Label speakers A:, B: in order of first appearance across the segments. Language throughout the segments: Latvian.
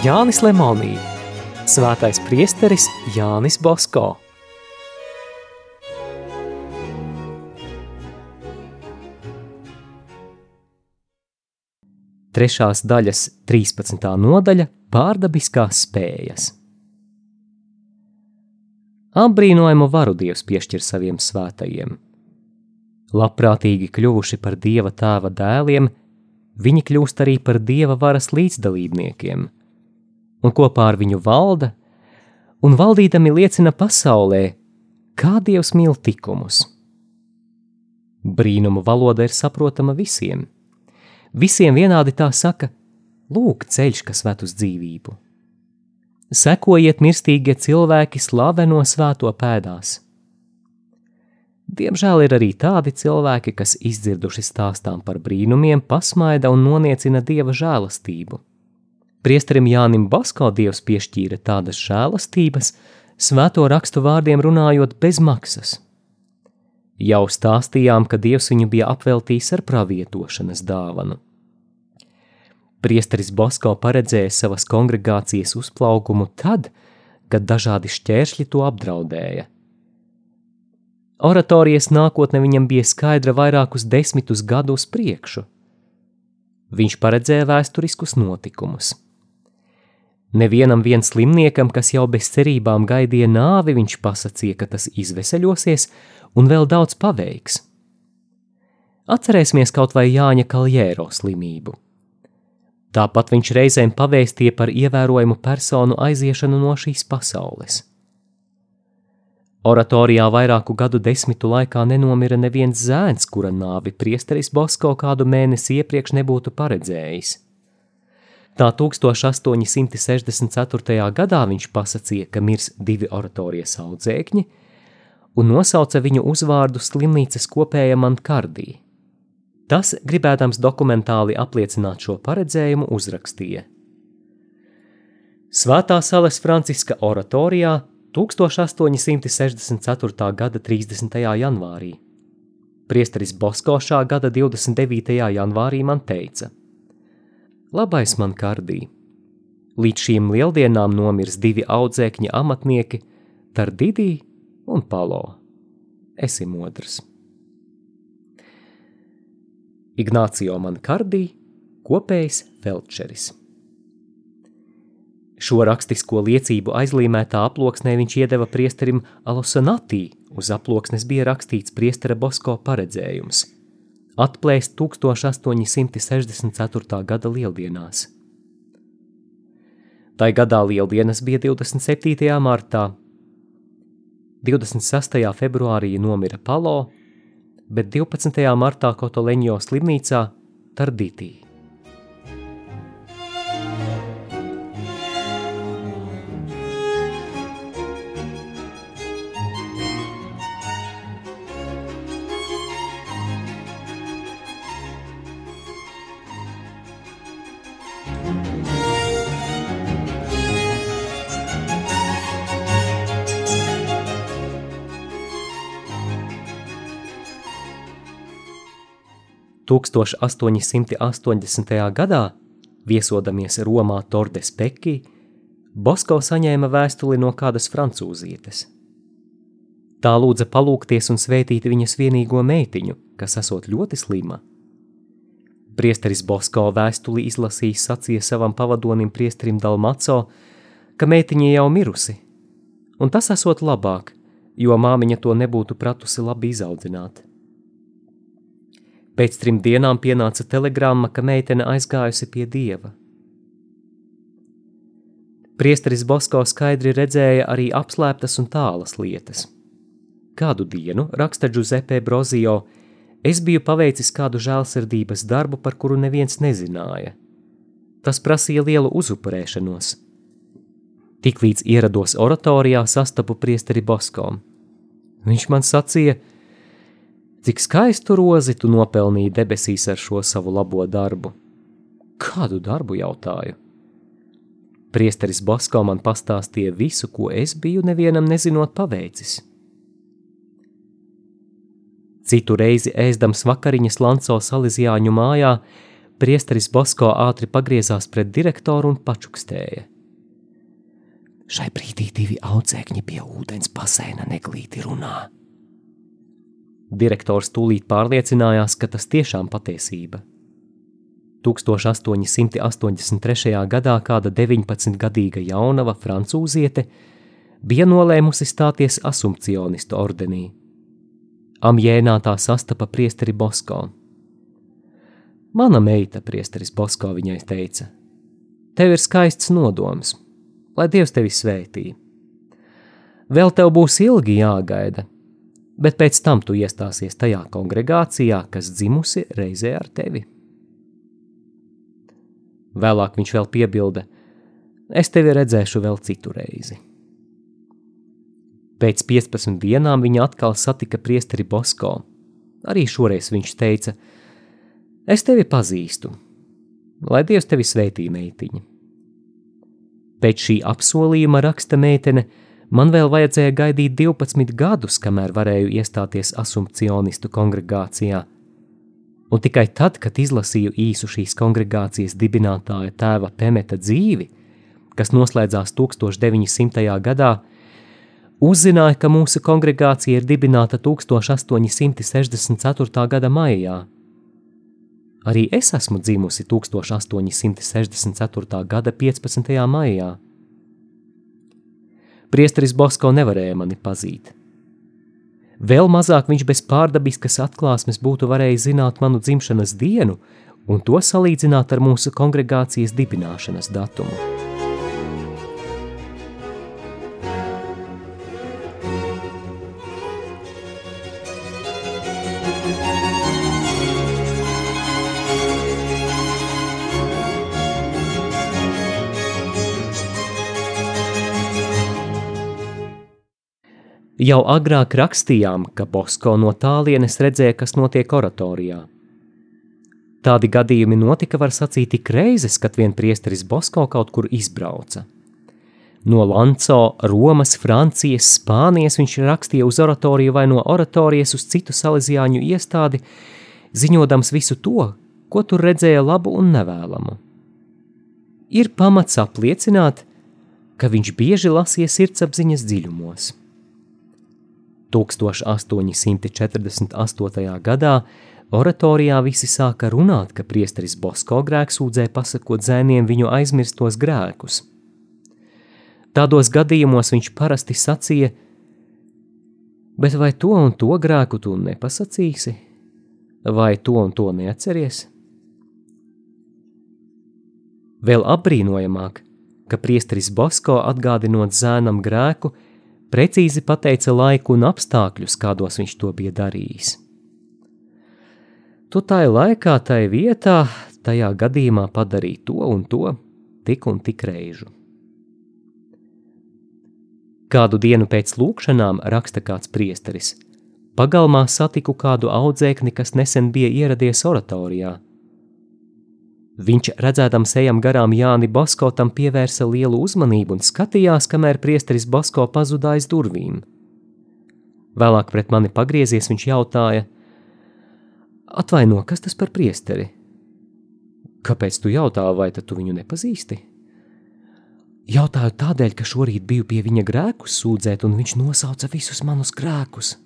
A: Jānis Lemonī, Svētais priesteris Jānis Bosko. Trešās daļas 13. nodaļa – pārdabiskās spējas. Apbrīnojumu varu Dievs piešķir saviem svētajiem. Labprātīgi kļuvuši par Dieva tēva dēliem, viņi kļūst arī par Dieva varas līdzdalībniekiem, un kopā ar viņu valda, un valdīdami liecina pasaulē, kā Dievs mīl tikumus. Brīnumu valoda ir saprotama visiem. Visiem vienādi tā saka: Lūk, ceļš, kas ved uz dzīvību. Sekojiet, mirstīgie cilvēki, slaveno svēto pēdās. Diemžēl ir arī tādi cilvēki, kas izdzirduši stāstām par brīnumiem, pasmaida un noniecina dieva žēlastību. Priesterim Jānim Basko dievs piešķīra tādas žēlastības, svēto rakstu vārdiem runājot bez maksas. Jau stāstījām, ka dievs viņu bija apveltījis ar pravietošanas dāvanu. Priesteris Bosko paredzēja savas kongregācijas uzplaukumu tad, kad dažādi šķēršļi to apdraudēja. Oratorijas nākotne viņam bija skaidra vairākus desmitus gadus priekšu. Viņš paredzēja vēsturiskus notikumus. Nevienam vien slimniekam, kas jau bez cerībām gaidīja nāvi, viņš pasacīja, ka tas izveseļosies un vēl daudz paveiks. Atcerēsimies kaut vai Jāņa Kaljēro slimību. Tāpat viņš reizēm pavēstīja par ievērojumu personu aiziešanu no šīs pasaules. Oratorijā vairāku gadu desmitu laikā nenomira neviens zēns, kura nāvi priesteris Bosko kādu mēnesi iepriekš nebūtu paredzējis. Tā 1864. gadā viņš pasacīja, ka mirs divi oratorijas audzēkņi, un nosauca viņu uzvārdu slimnīcas kopējam Mankardī. Tas, gribēdams dokumentāli apliecināt šo paredzējumu, uzrakstīja. Svētā Sales Franciska oratorijā 1864. gada 30. janvārī. Priesteris Bosko šā gada 29. janvārī man teica: Labais man kardī, līdz šīm lieldienām nomirs divi audzēkņa amatnieki, Tardidī un Palo. Esi modrs! Ignācio Mankardī, kopējs felčeris. Šo rakstisko liecību aizlīmētā aploksnē viņš iedeva priesterim Alosanatī, uz aploksnes bija rakstīts priestera Bosko paredzējums – atplēst 1864. gada lieldienās. Tai gadā lieldienas bija 27. martā, 26. februārī nomira Palo, bet 12. martā Kotoleņo slimnīcā Tardītī. Tūkstoš 880. gadā, viesodamies Romā Tordes Pekī, Bosko saņēma vēstuli no kādas francūzietes. Tā lūdza palūkties un svētīt viņas vienīgo meitiņu, kas esot ļoti slima. Priesteris Bosko vēstuli izlasījis sacīja savam pavadonim priesterim Dalmaco, ka meitiņa jau mirusi, un tas esot labāk, jo māmiņa to nebūtu pratusi labi izaudzināt. Pēc trim dienām pienāca telegramma, ka meitene aizgājusi pie dieva. Priesteris Bosko skaidri redzēja arī apslēptas un tālas lietas. Kādu dienu, raksta Giuseppe Brozio, es biju paveicis kādu žēlsirdības darbu, par kuru neviens nezināja. Tas prasīja lielu uzupurēšanos. Tiklīdz ierados oratorijā, sastapu priesteri Bosko. Viņš man sacīja, Cik skaistu rozi tu nopelnīji debesīs ar šo savu labo darbu? Kādu darbu jautāju? Priesteris Basko man pastāstīja visu, ko es biju nevienam nezinot paveicis. Citu reizi ēzdams vakariņas Lanco Salizjāņu mājā, priesteris Basko ātri pagriezās pret direktoru un pačukstēja – Šai brīdī divi audzēkņi pie ūdens basēna neglīti runā. Direktors tūlīt pārliecinājās, ka tas tiešām patiesība. 1883. gadā kāda 19-gadīga jaunava francūziete bija nolēmusi stāties asumpcionistu ordenī. Amjēnā tā sastapa priesteri Bosko. Mana meita, priesteris Bosko, viņai teica, tev ir skaists nodoms, lai Dievs tevi svētī. Vēl tev būs ilgi jāgaida, bet pēc tam tu iestāsies tajā kongregācijā, kas dzimusi reizē ar tevi. Vēlāk viņš vēl piebilda: Es tevi redzēšu vēl citu reizi. Pēc 15 dienām viņa atkal satika priesteri Bosko. Arī šoreiz viņš teica: Es tevi pazīstu, lai Dievs tevi sveitī, meitiņa. Pēc šī apsolījuma raksta meitene, man vēl vajadzēja gaidīt 12 gadus, kamēr varēju iestāties asumpcionistu kongregācijā. Un tikai tad, kad izlasīju īsu šīs kongregācijas dibinātāja tēva Pemeta dzīvi, kas noslēdzās 1900. gadā, uzzināju, ka mūsu kongregācija ir dibināta 1864. gada maijā. Arī es esmu dzimusi 1864. gada 15. maijā. Priesteris Bosko nevarēja mani pazīt. Vēl mazāk viņš bez pārdabiskas atklāsmes būtu varējis zināt manu dzimšanas dienu un to salīdzināt ar mūsu kongregācijas dibināšanas datumu. Jau agrāk rakstījām, ka Bosko no tālienes redzēja, kas notiek oratorijā. Tādi gadījumi notika, var sacīt, tik reizes, kad vien priesteris Bosko kaut kur izbrauca. No Lanco, Romas, Francijas, Spānijas viņš rakstīja uz oratoriju vai no oratorijas uz citu salīdzjāņu iestādi, ziņodams visu to, ko tur redzēja labu un nevēlamu. Ir pamats apliecināt, ka viņš bieži lasīja sirdsapziņas dziļumos. 1848. gadā oratorijā visi sāka runāt, ka priesteris Bosko grēksūdzē pasakot zēniem viņu aizmirstos grēkus. Tādos gadījumos viņš parasti sacīja, bet vai to un to grēku tu nepasacīsi, vai to un to neatceries? Vēl apbrīnojamāk, ka priesteris Bosko atgādinot zēnam grēku, precīzi pateica laiku un apstākļus, kādos viņš to bija darījis. Tu tai laikā, tai vietā, tajā gadījumā padarīji to un to, tik un tik reižu. Kādu dienu pēc lūkšanām raksta kāds priesteris. Pagalmā satiku kādu audzēkni, kas nesen bija ieradies oratorijā – Viņš, redzēdams ejam garām Jāni Basko, tam pievērsa lielu uzmanību un skatījās, kamēr priesteris Basko pazuda aiz durvīm. Vēlāk pret mani pagriezies, viņš jautāja: Atvaino, kas tas par priesteri? Kāpēc tu jautā, vai tu viņu nepazīsti? Jautāju tādēļ, ka šorīt biju pie viņa grēkus sūdzēt, un viņš nosauca visus manus grēkus.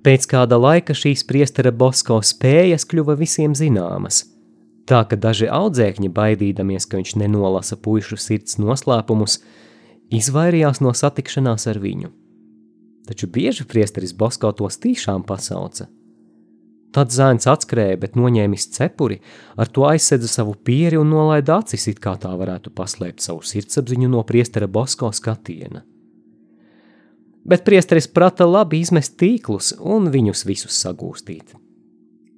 A: Pēc kāda laika šīs priestera Bosko spējas kļuva visiem zināmas, tā ka daži audzēkņi, baidīdamies, ka viņš nenolasa puišu sirds noslēpumus, izvairījās no satikšanās ar viņu. Taču bieži priesteris Bosko tos tīšām pasauca. Tad zēns atskrēja, bet noņēmis cepuri, ar to aizsedza savu pieri un nolaida acis, it kā tā varētu paslēpt savu sirdsapziņu no priestera Bosko skatiena bet priesteris prata labi izmest tīklus un viņus visus sagūstīt.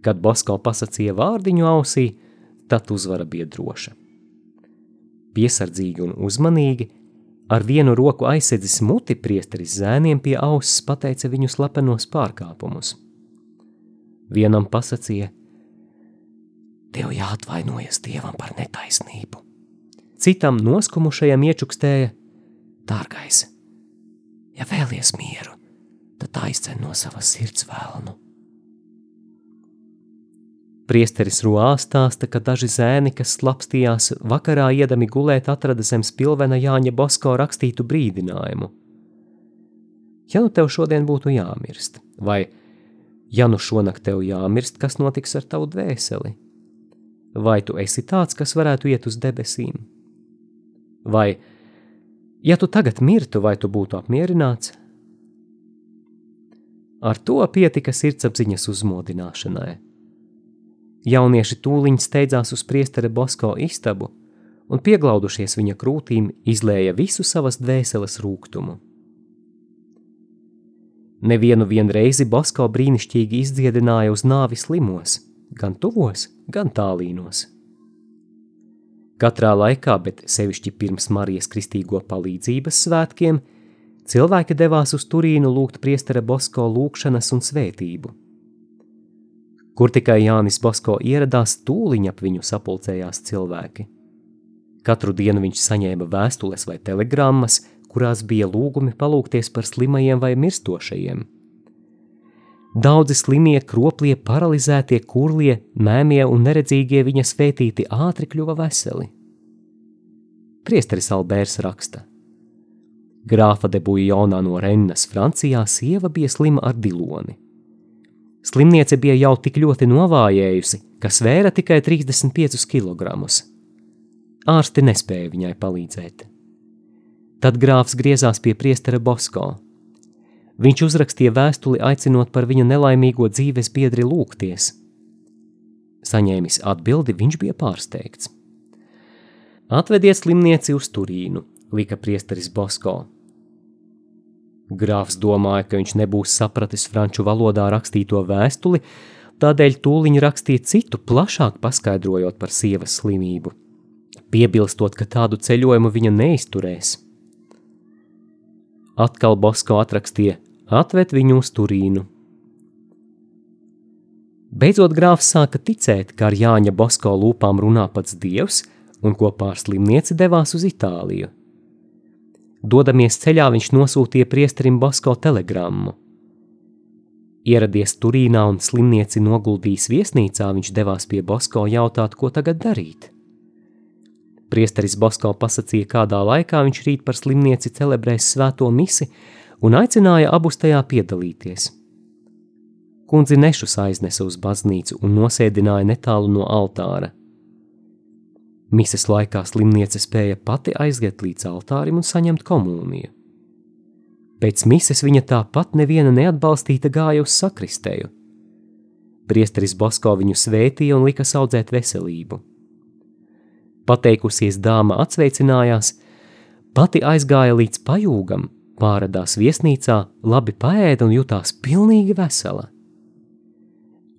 A: Kad Basko pasacīja vārdiņu ausī, tad uzvara bija droša. Piesardzīgi un uzmanīgi, ar vienu roku aizsedzis muti priesteris zēniem pie auss pateica viņu slepenos pārkāpumus. Vienam pasacīja, Tev jāatvainojas Dievam par netaisnību. Citam noskumušajam iečukstēja, Dārgais, ja vēlies mieru, tad aizcen no savas sirds vēlnu. Priesteris Ruā stāsta, ka daži zēni, kas slapstījās vakarā iedami gulēt, atrada zem spilvena Jāņa Bosko rakstītu brīdinājumu. Ja nu tev šodien būtu jāmirst, vai ja nu šonakt tev jāmirst, kas notiks ar tavu dvēseli? Vai tu esi tāds, kas varētu iet uz debesīm? Vai, ja tu tagad mirtu, vai tu būtu apmierināts? Ar to pietika sirdsapziņas uzmodināšanai. Jaunieši tūliņ steidzās uz priestera Bosko istabu un, pieglaudušies viņa krūtīm, izlēja visu savas dvēseles rūkumu. Nevienu reizi Bosko brīnišķīgi izdziedināja uz nāvi slimos, gan tuvos, gan tālīnos. Katrā laikā, bet sevišķi pirms Marijas Kristīgo palīdzības svētkiem, cilvēki devās uz Turīnu lūgt priestera Bosko lūgšanas un svētību. Kur tikai Jānis Basko ieradās, tūliņ ap viņu sapulcējās cilvēki. Katru dienu viņš saņēma vēstules vai telegrammas, kurās bija lūgumi palūgties par slimajiem vai mirstošajiem. Daudzi slimie, kroplie, paralizētie, kurlie, mēmie un neredzīgie viņa svētīti ātri kļuva veseli. Priesteris Albērs raksta: Grāfa de Bujonā no Rennas, Francijā, sieva bija slima ar diloni. Slimniece bija jau tik ļoti novājējusi, ka svēra tikai 35 kg. Ārsti nespēja viņai palīdzēt. Tad grāfs griezās pie priestera Bosko. Viņš uzrakstīja vēstuli aicinot par viņu nelaimīgo dzīves biedri lūgties. Saņēmis atbildi, viņš bija pārsteigts. Atvediet slimnieci uz Turīnu, lika priesteris Bosko. Grāfs domāja, ka viņš nebūs sapratis franču valodā rakstīto vēstuli, tādēļ tūliņ rakstīja citu, plašāk paskaidrojot par sievas slimību, piebilstot, ka tādu ceļojumu viņa neizturēs. Atkal Bosko atrakstīja: Atved viņu uz Turīnu. Beidzot, grāfs sāka ticēt, ka ar Jāņa Bosko lūpām runā pats dievs, un kopā ar slimnieci devās uz Itāliju. Dodamies ceļā, viņš nosūtīja priesterim Basko telegrammu. Ieradies Turīnā un slimnieci noguldījis viesnīcā, viņš devās pie Basko jautāt, ko tagad darīt. Priesteris Basko pasacīja, kādā laikā viņš rīt par slimnieci celebrēs svēto misi un aicināja abus tajā piedalīties. Kundzi nešus aiznesa uz baznīcu un nosēdināja netālu no altāra – Mises laikā slimniece spēja pati aiziet līdz altārim un saņemt komuniju. Pēc mises viņa tāpat neviena neatbalstīta gāja uz sakristēju. Priesteris Basko viņu svētīja un lika audzēt veselību. Pateikusies dāma atsveicinājās, pati aizgāja līdz pajūgam, pārādās viesnīcā, labi paēda un jutās pilnīgi vesela.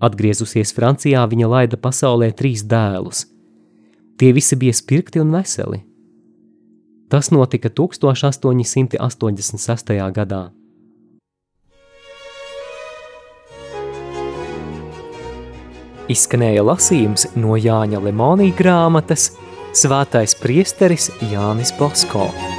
A: Atgriezusies Francijā, viņa laida pasaulē trīs dēlus Tie visi bija spirti un veseli. Tas notika 1886. gadā. Izskanēja lasījums no Jāņa Lemonija grāmatas Svētais priesteris Jānis Bosko.